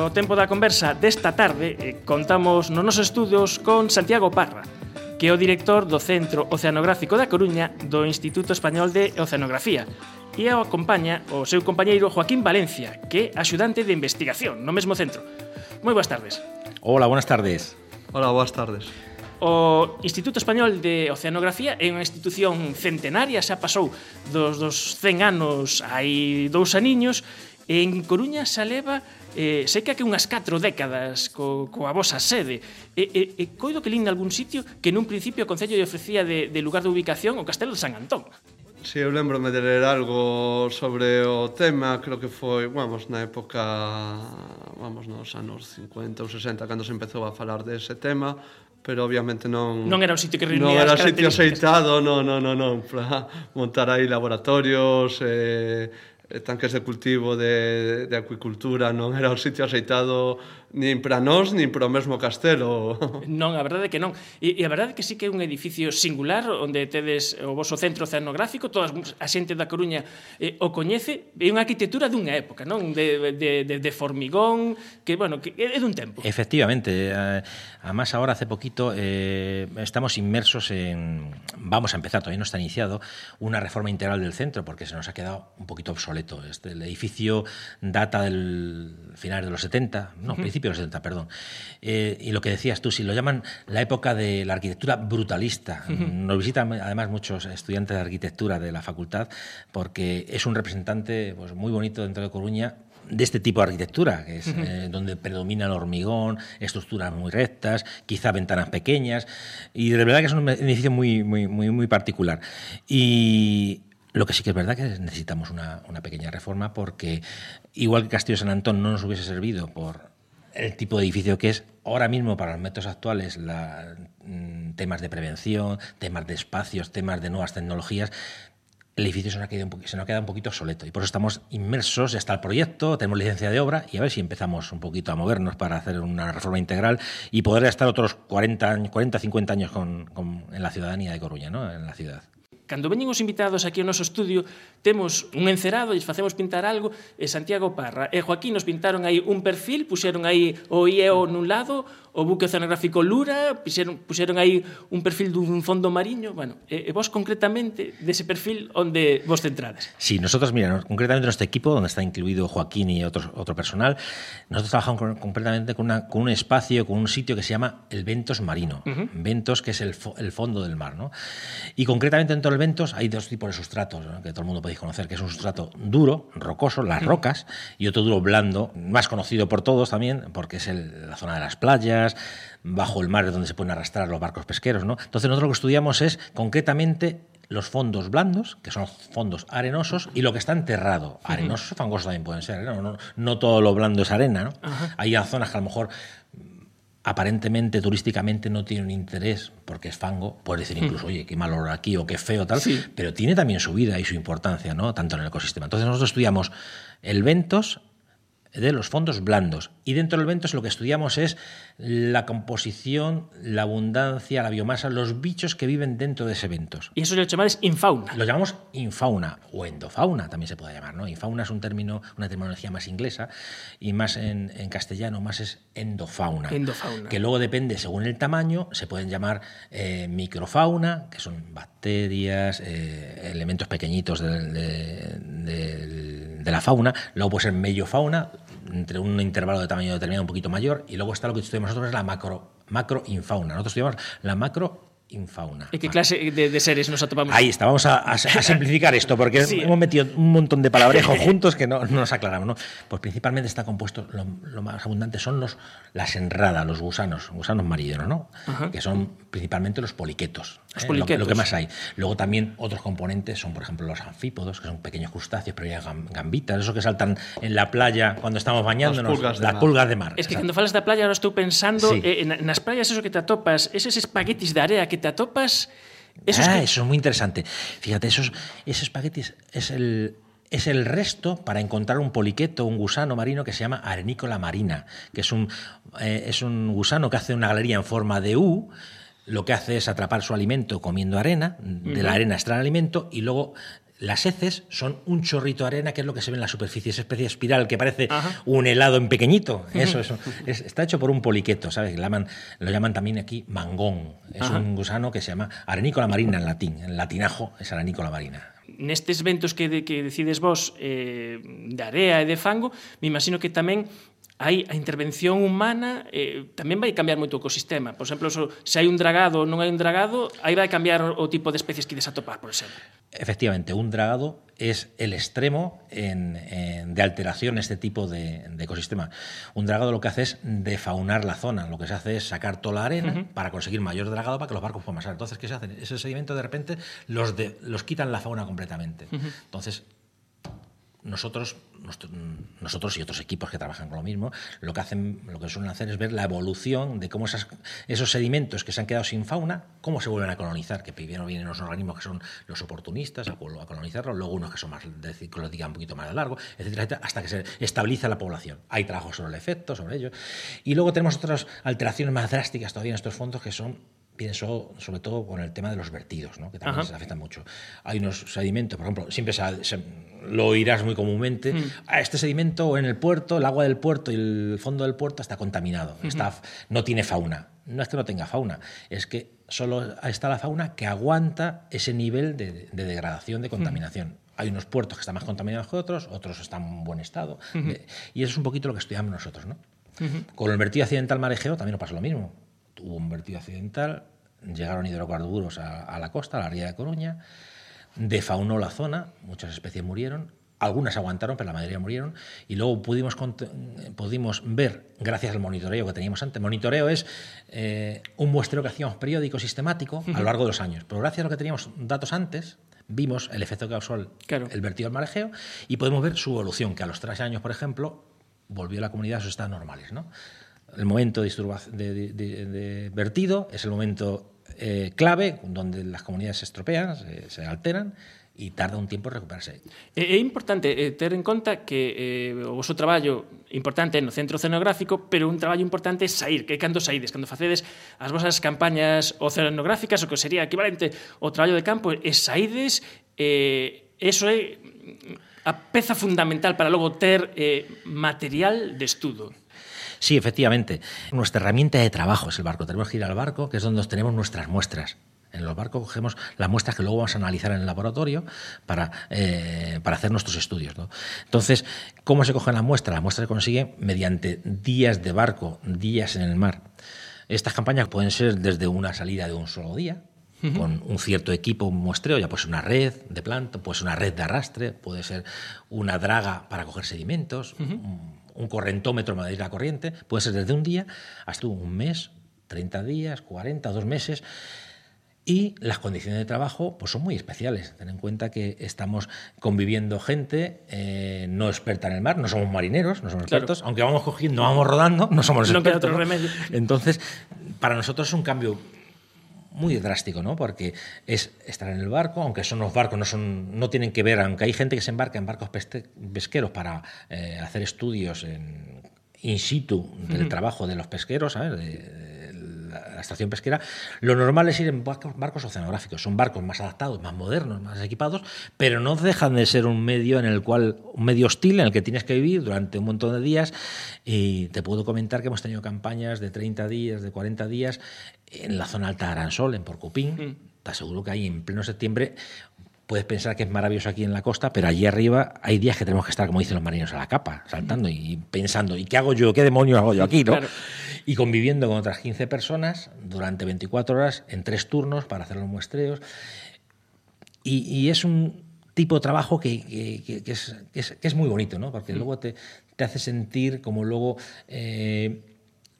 O tempo da conversa desta tarde eh, contamos nos nosos estudios con Santiago Parra, que é o director do Centro Oceanográfico da Coruña do Instituto Español de Oceanografía e o acompaña o seu compañeiro Joaquín Valencia, que é axudante de investigación no mesmo centro. Moi boas tardes. Hola, buenas tardes. Hola, boas tardes. O Instituto Español de Oceanografía é unha institución centenaria, xa pasou dos, dos 100 anos hai dous aniños, en Coruña xa leva eh, sei que hai unhas 4 décadas co, coa vosa sede. E, e, e coido que lín algún sitio que nun principio o Concello lle ofrecía de, de lugar de ubicación o Castelo de San Antón. Si, sí, eu lembrome de ler algo sobre o tema, creo que foi, vamos, na época, vamos, nos anos 50 ou 60, cando se empezou a falar dese tema, pero obviamente non non era un sitio que reunía non era sitio aceitado, non, non, non, non, para montar aí laboratorios eh, tanques de cultivo de, de acuicultura non? Era o sitio aceitado nin para nós, nin para o mesmo castelo. Non, a verdade é que non. E, e a verdade é que sí que é un edificio singular onde tedes o voso centro oceanográfico, toda a xente da Coruña eh, o coñece, é unha arquitectura dunha época, non? De, de, de, de formigón, que, bueno, que é dun tempo. Efectivamente, eh, además ahora hace poquito eh, estamos inmersos en, vamos a empezar, todavía no está iniciado, una reforma integral del centro, porque se nos ha quedado un poquito obsoleto. Este, el edificio data del final de los 70, no, uh -huh principios de los 70, perdón. Eh, y lo que decías tú, si lo llaman la época de la arquitectura brutalista. Nos visitan además muchos estudiantes de arquitectura de la facultad porque es un representante pues, muy bonito dentro de Coruña de este tipo de arquitectura, que es eh, donde predomina el hormigón, estructuras muy rectas, quizá ventanas pequeñas, y de verdad que es un edificio muy, muy, muy, muy particular. Y lo que sí que es verdad que necesitamos una, una pequeña reforma porque, igual que Castillo San Antón no nos hubiese servido por el tipo de edificio que es ahora mismo para los métodos actuales, la, mm, temas de prevención, temas de espacios, temas de nuevas tecnologías, el edificio se nos, ha quedado un se nos ha quedado un poquito obsoleto y por eso estamos inmersos, ya está el proyecto, tenemos licencia de obra y a ver si empezamos un poquito a movernos para hacer una reforma integral y poder estar otros 40, años- 40 50 años con, con- en la ciudadanía de Coruña, ¿no? en la ciudad. Cando veñen os invitados aquí ao noso estudio, temos un encerado e facemos pintar algo, e Santiago Parra e Joaquín nos pintaron aí un perfil, puxeron aí o IEO nun lado, o buque oceanográfico Lura, puxeron, puxeron aí un perfil dun fondo mariño, bueno, e, e vos concretamente dese perfil onde vos centrades. Sí, nosotros, mira, concretamente nuestro equipo, donde está incluido Joaquín y otro, otro personal, nosotros trabajamos con, completamente con, una, con un espacio, con un sitio que se llama el Ventos Marino. Uh -huh. Ventos, que es el, fo el fondo del mar, ¿no? Y concretamente dentro del Hay dos tipos de sustratos, ¿no? que todo el mundo podéis conocer, que es un sustrato duro, rocoso, las rocas, y otro duro blando, más conocido por todos también, porque es el- la zona de las playas, bajo el mar es donde se pueden arrastrar los barcos pesqueros, ¿no? Entonces nosotros lo que estudiamos es concretamente los fondos blandos, que son fondos arenosos, y lo que está enterrado. Arenosos o fangosos también pueden ser. No, no, no todo lo blando es arena. ¿no? Hay zonas que a lo mejor mm, aparentemente, turísticamente, no tienen interés porque es fango. Puedes decir incluso, oye, qué mal olor aquí o qué feo tal, Sí. pero tiene también su vida y su importancia, ¿no? Tanto en el ecosistema. Entonces nosotros estudiamos el ventos de los fondos blandos. Y dentro del ventos lo que estudiamos es la composición, la abundancia, la biomasa, los bichos que viven dentro de ese ventos. E iso lle chamades infauna. Lo llamamos infauna o endofauna, también se puede llamar. ¿no? Infauna es un término, una terminología más inglesa y más en, en castellano, más es endofauna. Endofauna. Que luego depende, según el tamaño, se pueden llamar eh, microfauna, que son bacterias, eh, elementos pequeñitos del- de, la fauna. Luego puede ser mellofauna, entre un intervalo de tamaño determinado un poquito mayor. Y luego está lo que estudiamos nosotros, es la macro, macroinfauna. Nosotros estudiamos la macro infauna. E que clase de, de seres nos atopamos? Ahí está, vamos a, a, a simplificar esto, porque Sí. hemos metido un montón de palabrejo juntos que no, no nos aclaramos. ¿no? Pues principalmente está compuesto, lo, lo más abundante son los, las enradas, los gusanos, gusanos marineros, ¿no? Ajá. que son principalmente los poliquetos. Los ¿eh? poliquetos. Lo, lo que más hay. Luego también otros componentes son, por ejemplo, los anfípodos, que son pequeños crustáceos, pero gam- gambitas, esos que saltan en la playa cuando estamos bañándonos. pulgas de las mar. pulgas de mar. Es que exacto. cando falas da playa, ahora estou pensando Sí. eh, en, nas praias eso que te atopas, eses espaguetis de area que te atopas, esos ah, que... eso es muy interesante. Fíjate, esos, ese espagueti es- es el, es el resto para encontrar un poliqueto, un gusano marino que se llama arenícola marina, que es un, eh, es un gusano que hace una galería en forma de U. Lo que hace es atrapar su alimento comiendo arena, de la arena extrae el alimento y luego las heces son un chorrito de arena, que es lo que se ve en la superficie, esa especie de espiral que parece Ajá. un helado en pequeñito. Eso, eso. Es- está hecho por un poliqueto, ¿sabes? Lo llaman, lo llaman también aquí mangón. Es Ajá. un gusano que se llama arenícola marina en latín. En latinajo es arenícola marina. nestes ventos que, de, que decides vos eh, de area e de fango, me imagino que tamén hai a intervención humana eh, tamén vai cambiar moito o ecosistema. Por exemplo, so, se hai un dragado ou non hai un dragado, aí vai cambiar o tipo de especies que ides atopar, por exemplo. Efectivamente, un dragado es el extremo en- en- de alteración este tipo de, de ecosistema. Un dragado lo que hace es defaunar la zona. Lo que se hace es sacar toda la arena para conseguir mayor dragado para que los barcos puedan pasar. Entonces, ¿qué se hace? Ese sedimento de repente los, de- los quitan la fauna completamente. Entonces, nosotros, nosotros y otros equipos que trabajan con lo mismo, lo que hacen, lo que suelen hacer es ver la evolución de cómo esos sedimentos que se han quedado sin fauna, cómo se vuelven a colonizar, que primero vienen los organismos que son los oportunistas a, a colonizarlos, luego unos que son más de ciclo diga, un poquito más largo, etcétera, etcétera, hasta que se estabiliza la población. Hay trabajo sobre el efecto, sobre ello. Y luego tenemos otras alteraciones más drásticas todavía en estos fondos que son pienso sobre todo con el tema de los vertidos, ¿no? que también Ajá. se afectan mucho. Hay unos sedimentos, por ejemplo, siempre se, se- lo oirás muy comúnmente, "Ah, este sedimento en el puerto, el agua del puerto y el fondo del puerto está contaminado, está, no tiene fauna. No es que no tenga fauna, es que solo está la fauna que aguanta ese nivel de, de degradación, de contaminación. Hay unos puertos que están más contaminados que otros, otros están en buen estado. Eh, Y eso es un poquito lo que estudiamos nosotros. ¿no? Con el vertido accidental marejeo también nos pasa lo mismo. Hubo un vertido accidental, llegaron hidrocarburos a, a la costa, a la ría de Coruña, defaunó la zona, muchas especies murieron, algunas aguantaron, pero la mayoría murieron, y luego pudimos, ver, gracias al monitoreo que teníamos antes, monitoreo es eh, un muestreo que hacíamos periódico, sistemático, a lo largo de los años, pero gracias a lo que teníamos datos antes, vimos el efecto que causó el, Claro. el vertido del marejeo, y podemos ver su evolución, que a los tres años, por ejemplo, volvió la comunidad a sus estados normales, ¿no? El momento de, de- de- vertido es el momento eh, clave donde las comunidades se estropean, se, alteran y tarda un tiempo en recuperarse. É, é importante eh, ter en conta que eh, o vosso importante é no centro oceanográfico, pero un traballo importante é sair, que é cando saides, cando facedes as vosas campañas oceanográficas, o que sería equivalente ao traballo de campo, e saides, eh, eso é a peza fundamental para logo ter eh, material de estudo. Sí, efectivamente. Nuestra herramienta de trabajo es el barco. Tenemos que ir al barco, que es donde tenemos nuestras muestras. En los barcos cogemos las muestras que luego vamos a analizar en el laboratorio para, eh, para hacer nuestros estudios. ¿no? Entonces, ¿cómo se cogen las muestras? Las muestras se consiguen mediante días de barco, días en el mar. Estas campañas pueden ser desde una salida de un solo día, con un cierto equipo, un muestreo, ya pues una red de planta, pues una red de arrastre, puede ser una draga para coger sedimentos, un, un correntómetro para medir la corriente, puede ser desde un día hasta un mes, 30 días, 40, dos meses. Y las condiciones de trabajo pues son muy especiales. Ten en cuenta que estamos conviviendo gente eh, no experta en el mar, no somos marineros, no somos Claro. expertos, aunque vamos cogiendo, vamos rodando, no somos No queda expertos. otro remedio. Entonces, para nosotros es un cambio muy drástico, ¿no? Porque es estar en el barco, aunque son los barcos, no son, no tienen que ver, aunque hay gente que se embarca en barcos pesqueros para eh, hacer estudios en in situ del trabajo de los pesqueros, ¿sabes? De- de la, estación pesquera, lo normal es ir en barcos, barcos oceanográficos. Son barcos más adaptados, más modernos, más equipados, pero no dejan de ser un medio en el cual, un medio hostil en el que tienes que vivir durante un montón de días. Y te puedo comentar que hemos tenido campañas de 30 días, de 40 días en la zona alta de Aransol, en Porcupín. Te aseguro que ahí en pleno septiembre puedes pensar que es maravilloso aquí en la costa, pero allí arriba hay días que tenemos que estar, como dicen los marinos, a la capa, saltando y pensando, ¿y qué hago yo? ¿Qué demonios hago yo aquí? ¿no? Claro. Y conviviendo con otras 15 personas durante 24 horas en tres turnos para hacer los muestreos. Y, y es un tipo de trabajo que, que, que, es, que, es, muy bonito, ¿no? porque luego te, te hace sentir como luego... Eh,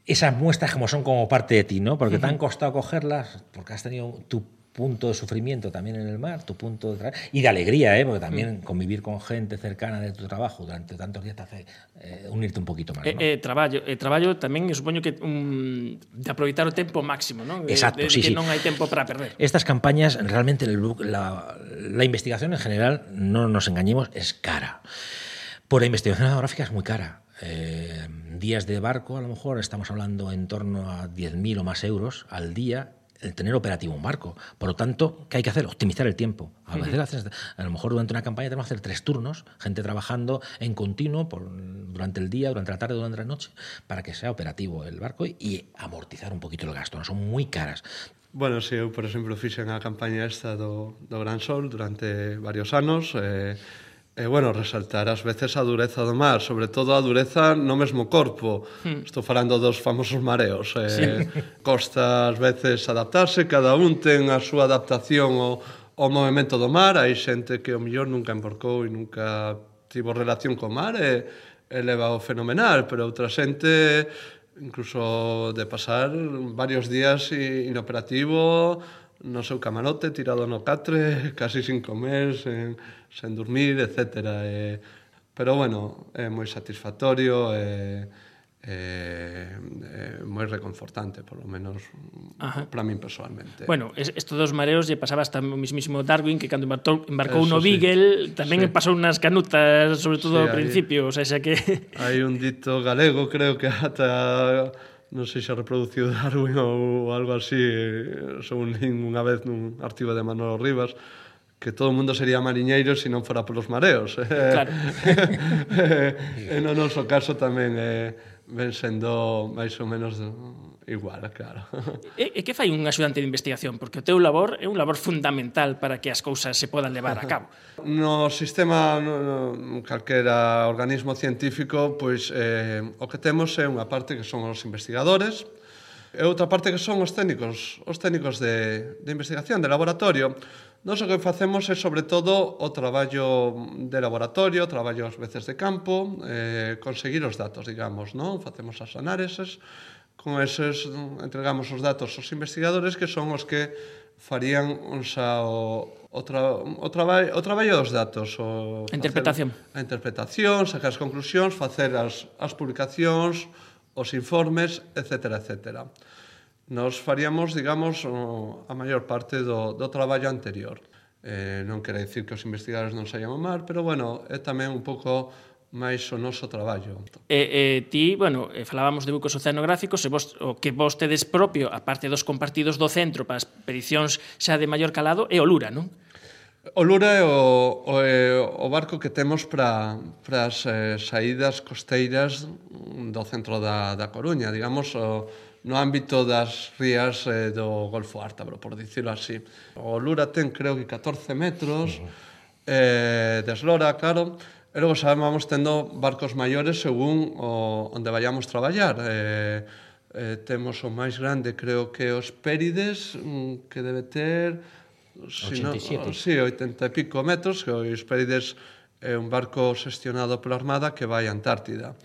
esas muestras como son como parte de ti, ¿no? Porque te han costado cogerlas, porque has tenido tu punto de sufrimiento también en el mar, tu punto de y de alegría, ¿eh? porque también mm. convivir con gente cercana de tu trabajo durante tantos días te hace eh, unirte un poquito más. ¿no? Eh, eh, traballo, eh, traballo tamén supoño que um, de aproveitar o tempo máximo, ¿no? Exacto, de, de, sí, que sí. non hai tempo para perder. Estas campañas, realmente la, la investigación en general, no nos engañemos, es cara. Por la investigación geográfica es muy cara. Eh, días de barco, a lo mejor estamos hablando en torno a 10.000 o más euros al día el tener operativo un barco. Por lo tanto, ¿qué hay que hacer? Optimizar el tiempo. A, veces, uh -huh. a lo mejor durante una campaña tenemos que hacer tres turnos, gente trabajando en continuo por, durante el día, durante la tarde, durante la noche, para que sea operativo el barco y, y amortizar un poquito el gasto. No son muy caras. Bueno, si eu, por exemplo, fixen a campaña esta do, do Gran Sol durante varios anos, eh, E, bueno, resaltar ás veces a dureza do mar, sobre todo a dureza no mesmo corpo. Hmm. Estou falando dos famosos mareos. Eh, sí. Costa ás veces adaptarse, cada un ten a súa adaptación ao, ao movimento do mar. Hai xente que o mellor nunca emborcou e nunca tivo relación co mar e, e leva o fenomenal, pero outra xente incluso de pasar varios días inoperativo no seu camarote, tirado no catre, casi sin comer, sen, sen dormir, etc. Eh, pero bueno, é moi satisfactorio, e, eh, eh, moi reconfortante, por lo menos para min personalmente. Bueno, isto dos mareos lle pasaba hasta o mismísimo Darwin que cando embarcou, embarcou Eso no Beagle sí. tamén sí. pasou unas canutas, sobre todo sí, ao principio, hay, o sea, xa que... hai un dito galego, creo que ata non sei se reproduciu Darwin ou algo así, eh, según lin unha vez nun artigo de Manolo Rivas, que todo o mundo sería mariñeiro se non fora polos mareos. Eh? Claro. Eh, e no noso caso tamén eh, ven sendo máis ou menos igual, claro. E, e que fai un axudante de investigación? Porque o teu labor é un labor fundamental para que as cousas se podan levar a cabo. No sistema, no, no, calquera organismo científico, pois eh, o que temos é unha parte que son os investigadores, E outra parte que son os técnicos, os técnicos de, de investigación, de laboratorio. Nos o que facemos é, sobre todo, o traballo de laboratorio, traballo ás veces de campo, eh, conseguir os datos, digamos, non? Facemos as análises, con eses entregamos os datos aos investigadores que son os que farían xa o, o, tra, o, traballo, o traballo dos datos. O a interpretación. A interpretación, sacar as conclusións, facer as, as publicacións, os informes, etc. etc. Nos faríamos, digamos, o, a maior parte do, do traballo anterior. Eh, non quere dicir que os investigadores non saian ao mar, pero, bueno, é tamén un pouco máis o noso traballo. E, e ti, bueno, falábamos de bucos oceanográficos, e vos, o que vos tedes propio, aparte dos compartidos do centro para as expedicións xa de maior calado, é o Lura, non? O Lura é o, o, é o barco que temos para as eh, saídas costeiras do centro da, da Coruña, digamos, o, no ámbito das rías eh, do Golfo Ártabro, por dicirlo así. O Lura ten, creo que, 14 metros, uh -huh. eh, deslora, claro, E logo xa vamos tendo barcos maiores según o, onde vayamos traballar. Eh, eh, temos o máis grande, creo que os Pérides, mm, que debe ter... Si 87. No, si, 80 e pico metros, que o Pérides é un barco xestionado pola Armada que vai a Antártida.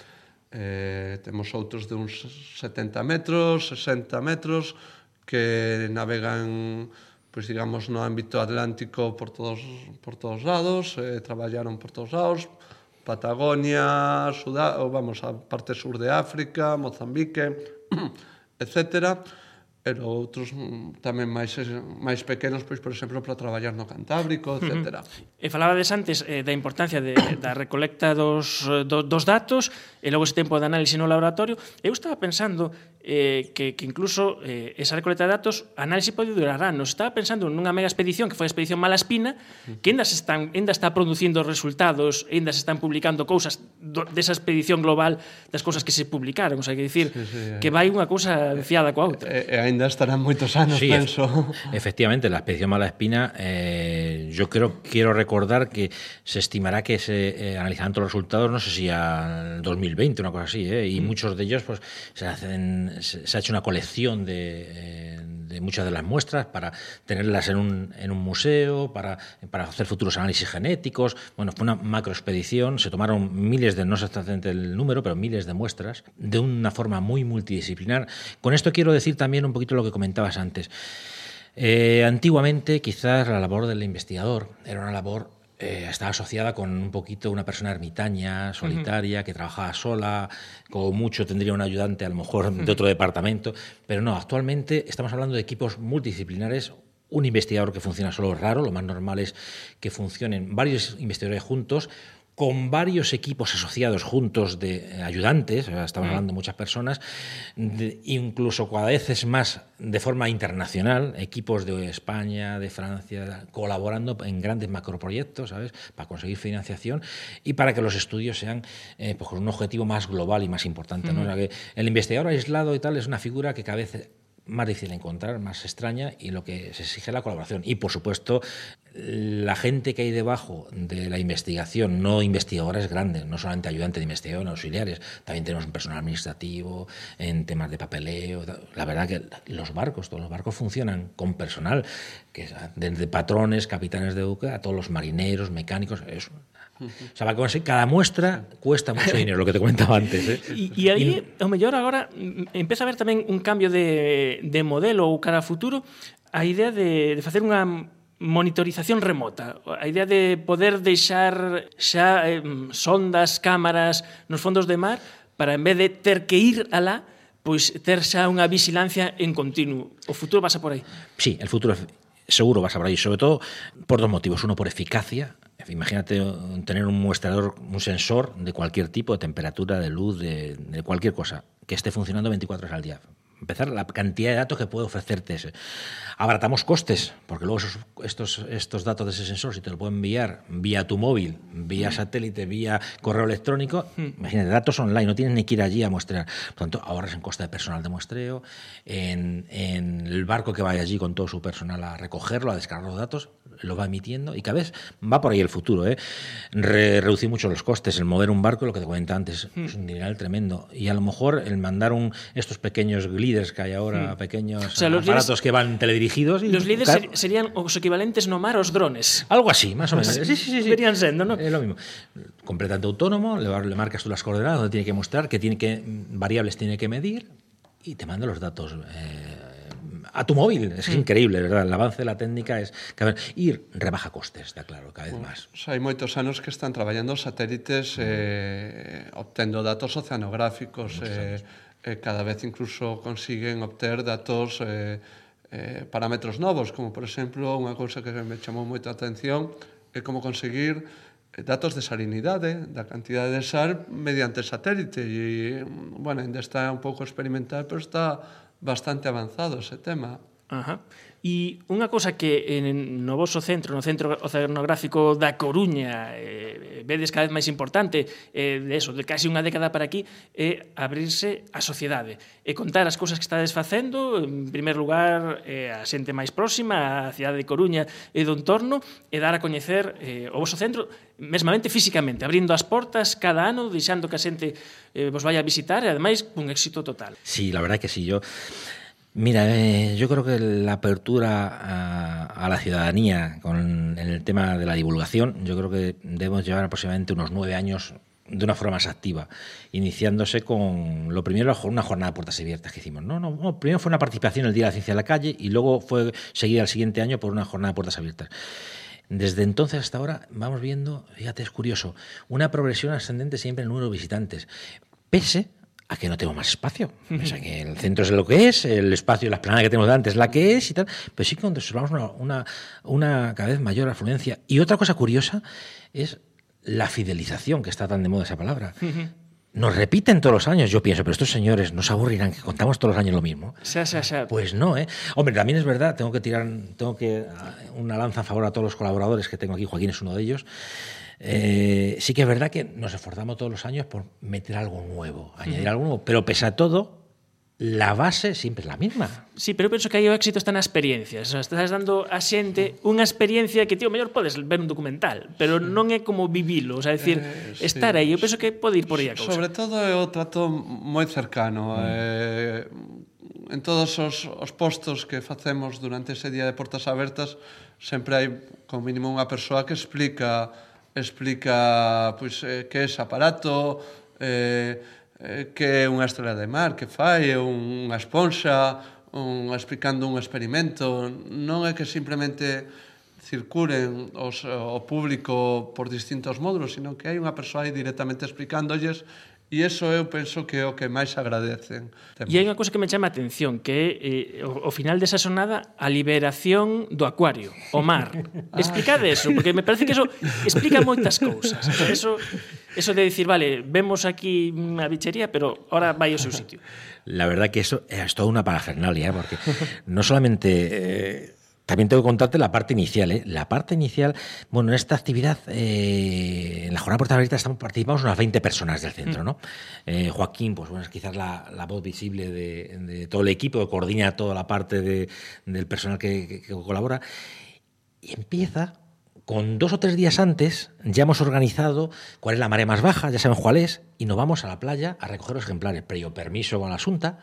Eh, temos outros de uns 70 metros, 60 metros, que navegan pois digamos no ámbito atlántico por todos por todos lados, eh, traballaron por todos lados, Patagonia, Sudá, vamos, a parte sur de África, Mozambique, etcétera e outros mm, tamén máis eh, máis pequenos, pois por exemplo, para traballar no Cantábrico, etc. Uh -huh. E falabades antes eh, da importancia de, da recolecta dos, eh, do, dos datos e logo ese tempo de análise no laboratorio. Eu estaba pensando eh, que, que incluso eh, esa recolecta de datos, análise pode durar anos. Estaba pensando nunha mega expedición que foi a expedición Malaspina, que ainda, se están, ainda está producindo resultados, ainda se están publicando cousas do, desa expedición global das cousas que se publicaron. O sea, que dicir, sí, sí, que eh. vai unha cousa fiada coa outra. E, e estarán moitos anos, Sí, penso. efectivamente, la expedición Malaspina, eh, yo creo, quiero recordar que se estimará que se eh, analizarán todos los resultados, no sé si al 2020, una cosa así, ¿eh? y muchos de ellos, pues, se, hacen, se, se ha hecho una colección de, eh, de muchas de las muestras para tenerlas en un, en un museo, para, para hacer futuros análisis genéticos. Bueno, fue una macroexpedición, se tomaron miles de, no sé exactamente el número, pero miles de muestras, de una forma muy multidisciplinar. Con esto quiero decir también un poquito lo que comentabas antes. Eh, antiguamente, quizás la labor del investigador era una labor eh, estaba asociada con un poquito una persona ermitaña, solitaria, que trabajaba sola, como mucho tendría un ayudante a lo mejor de otro departamento, pero no, actualmente estamos hablando de equipos multidisciplinares. Un investigador que funciona solo es raro, lo más normal es que funcionen varios investigadores juntos, con varios equipos asociados juntos de eh, ayudantes, estamos hablando de muchas personas, de- incluso cada vez es más de forma internacional, equipos de España, de Francia, colaborando en grandes macroproyectos, ¿sabes? Para conseguir financiación y para que los estudios sean eh, pues, con un objetivo más global y más importante. ¿no? O sea, que el investigador aislado y tal es una figura que cada vez más difícil de encontrar, más extraña y lo que se exige es la colaboración. Y por supuesto, la gente que hay debajo de la investigación, no investigadores grandes, no solamente ayudantes de investigación, auxiliares, también tenemos un personal administrativo, en temas de papeleo. La verdad que los barcos, todos los barcos funcionan con personal, que es desde patrones, capitanes de buque, a todos los marineros, mecánicos. Es, O sea, cada muestra cuesta mucho dinero, lo que te comentaba antes. ¿eh? Y, y, ahí, o mellor agora, empeza a haber tamén un cambio de, de modelo ou cara a futuro a idea de, de facer unha monitorización remota, a idea de poder deixar xa eh, sondas, cámaras nos fondos de mar para en vez de ter que ir alá, pois ter xa unha vigilancia en continuo. O futuro pasa por aí. Sí, el futuro seguro vas a por ahí, sobre todo por dos motivos. Uno, por eficacia, Imagínate tener un muestrador, un sensor de cualquier tipo, de temperatura, de luz, de, de cualquier cosa, que esté funcionando 24 horas al día. Empezar la cantidad de datos que puede ofrecerte ese. Abaratamos costes, porque luego esos, estos, estos datos de ese sensor, si te lo puedo enviar vía tu móvil, vía satélite, vía correo electrónico, imagínate, datos online, no tienes ni que ir allí a muestrear. Por tanto, ahorras en coste de personal de muestreo, en, en el barco que vaya allí con todo su personal a recogerlo, a descargar los datos, lo va emitiendo y cada vez va por ahí el futuro. ¿eh? Re- reducir mucho los costes, el mover un barco, lo que te comentaba antes, es un dineral tremendo. Y a lo mejor el mandar un, estos pequeños gliders que hay ahora, pequeños O sea, los aparatos gliders- que van teledirigidos. y- Los claro, ser, serían os equivalentes no mar aos drones. Algo así, más o menos. Sí, sí, sí, sí. Verían sendo, ¿no? Es lo mismo. Completamente autónomo, le, le marcas tú las coordenadas, donde tiene que mostrar, qué tiene que, variables tiene que medir y te manda los datos eh, a tu móvil. Es mm. increíble, verdad? El avance da técnica es... Ver, ir rebaja costes, está claro, cada vez máis. Pues, hai moitos anos que están traballando satélites mm. eh, obtendo datos oceanográficos, eh, eh, cada vez incluso consiguen obter datos eh, eh, parámetros novos, como por exemplo, unha cousa que me chamou moita atención é como conseguir eh, datos de salinidade, eh, da cantidade de sal mediante satélite e, bueno, ainda está un pouco experimental, pero está bastante avanzado ese tema. Ajá. E unha cousa que en, no voso centro, no centro oceanográfico da Coruña, eh, vedes cada vez máis importante, eh, de eso, de casi unha década para aquí, é eh, abrirse a sociedade e contar as cousas que estades facendo, en primer lugar, eh, a xente máis próxima, a cidade de Coruña e do entorno, e dar a coñecer eh, o voso centro, mesmamente físicamente, abrindo as portas cada ano, deixando que a xente eh, vos vaya a visitar, e ademais, un éxito total. Sí, la verdad que sí, yo... mira, eh, yo creo que la apertura a, a la ciudadanía con el tema de la divulgación, yo creo que debemos llevar aproximadamente unos nueve años de una forma más activa, iniciándose con lo primero una jornada de puertas abiertas que hicimos. No, no, no, primero fue una participación el Día de la Ciencia en la calle y luego fue seguida al siguiente año por una jornada de puertas abiertas. Desde entonces hasta ahora vamos viendo, fíjate, es curioso, una progresión ascendente siempre en el número de visitantes, pese a que no tengo más espacio. O sea, que el centro es lo que es, el espacio, la esplanada que tenemos delante es la que es y tal, pero sí que observamos una, una, una cada vez mayor afluencia. Y otra cosa curiosa es la fidelización, que está tan de moda esa palabra. Nos repiten todos los años, yo pienso, pero estos señores no se aburrirán que contamos todos los años lo mismo. Xa, xa, xa. Pues no, ¿eh? Hombre, también es verdad, tengo que tirar tengo que ah, una lanza a favor a todos los colaboradores que tengo aquí, Joaquín es uno de ellos. Eh, sí que es verdad que nos esforzamos todos los años por meter algo nuevo, añadir algo nuevo, pero pese a todo, la base siempre es la misma. Sí, pero eu penso que aí o éxito está na experiencia. O sea, estás dando a xente unha experiencia que, tío, mellor podes ver un documental, pero non é como vivilo, o sea, decir, eh, estar sí. aí, eu penso que pode ir por aí a cousa. Sobre todo é o trato moi cercano. Mm. Eh, en todos os, os postos que facemos durante ese día de portas abertas, sempre hai, como mínimo, unha persoa que explica explica pois, eh, que é ese aparato, eh, eh, que é unha estrela de mar, que fai, é unha esponxa, un, explicando un experimento. Non é que simplemente circulen os, o público por distintos módulos, sino que hai unha persoa aí directamente explicándolles E iso eu penso que é o que máis agradecen. E hai unha cousa que me chama a atención, que é eh, o, o final desa sonada a liberación do acuario, o mar. ah. Explicade eso, porque me parece que eso explica moitas cousas. Eso, eso de dicir, vale, vemos aquí unha bichería, pero ahora vai ao seu sitio. La verdad que eso é toda unha parafernalia, ¿eh? porque non solamente... Eh, también tengo que contarte la parte inicial. ¿eh? La parte inicial, bueno, en esta actividad, eh, en la jornada Puerta Abierta estamos, participamos unas 20 personas del centro, ¿no? Eh, Joaquín, pues bueno, es quizás la, la voz visible de, de, todo el equipo que coordina toda la parte de, del personal que, que, que colabora. Y empieza con dos o tres días antes ya hemos organizado cuál es la marea más baja, ya saben cuál es, y nos vamos a la playa a recoger los ejemplares, previo permiso con la Asunta,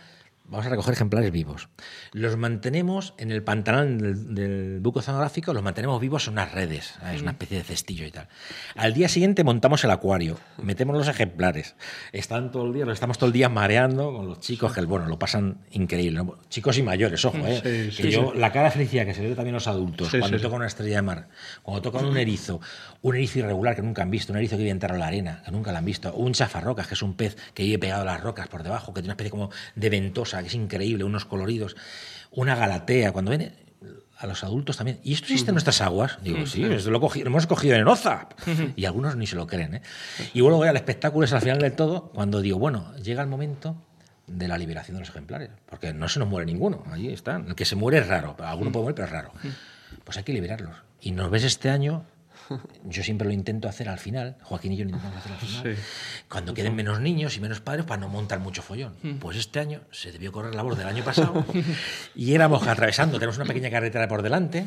vamos a recoger ejemplares vivos. Los mantenemos en el pantanal del, del buco oceanográfico, los mantenemos vivos en unas redes, es una especie de cestillo y tal. Al día siguiente montamos el acuario, metemos los ejemplares, están todo el día, los estamos todo el día mareando con los chicos que bueno, lo pasan increíble, chicos y mayores, ojo, ¿eh? Sí, que sí, yo sí. la cara de felicidad que se ve también los adultos Sí, cuando sí, sí. tocan una estrella de mar, cuando tocan un erizo, un erizo irregular que nunca han visto, un erizo que vive enterrado en la arena, que nunca lo han visto, un chafarrocas, que es un pez que vive pegado a las rocas por debajo, que tiene una especie como de ventosa, que es increíble, unos coloridos, una galatea, cuando ven a los adultos también. ¿Y esto existe en nuestras aguas? Digo, sí, esto lo, hemos cogido en Oza. Y algunos ni se lo creen. ¿eh? Y luego ya el espectáculo es al final del todo, cuando digo, bueno, llega el momento de la liberación de los ejemplares, porque no se nos muere ninguno, allí están. El que se muere es raro, alguno puede morir, pero es raro. Pues hay que liberarlos. Y nos ves este año, yo siempre lo intento hacer al final, Joaquín y yo lo intentamos hacer al final, Sí. cuando queden menos niños y menos padres para no montar mucho follón. Pues este año se debió correr la voz del año pasado y éramos atravesando, tenemos una pequeña carretera por delante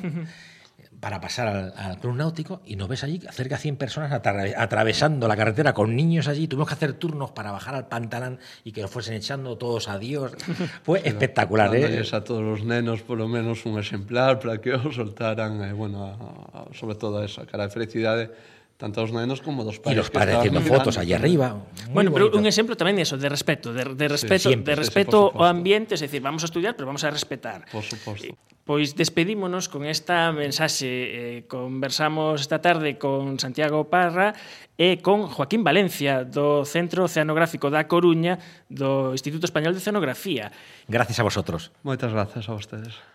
para pasar al, al, Club Náutico y nos ves allí cerca de 100 personas atra atravesando la carretera con niños allí. Tuvimos que hacer turnos para bajar al pantalán y que nos fuesen echando todos adiós. Fue espectacular, eh? a todos os nenos polo menos un exemplar para que os soltaran, eh, bueno, a, a, sobre todo a esa cara de felicidade tanto dos nenos como dos pais. E dos padres haciendo fotos allí arriba. Muy bueno, bonito. pero un exemplo tamén eso, de respeto, de, de respeto, sí, siempre, de respeto sí, ao ambiente, es decir, vamos a estudiar, pero vamos a respetar. Por suposto. Pois despedímonos con esta mensaxe. Eh, conversamos esta tarde con Santiago Parra e con Joaquín Valencia do Centro Oceanográfico da Coruña do Instituto Español de Oceanografía. Gracias a vosotros. Moitas gracias a vostedes.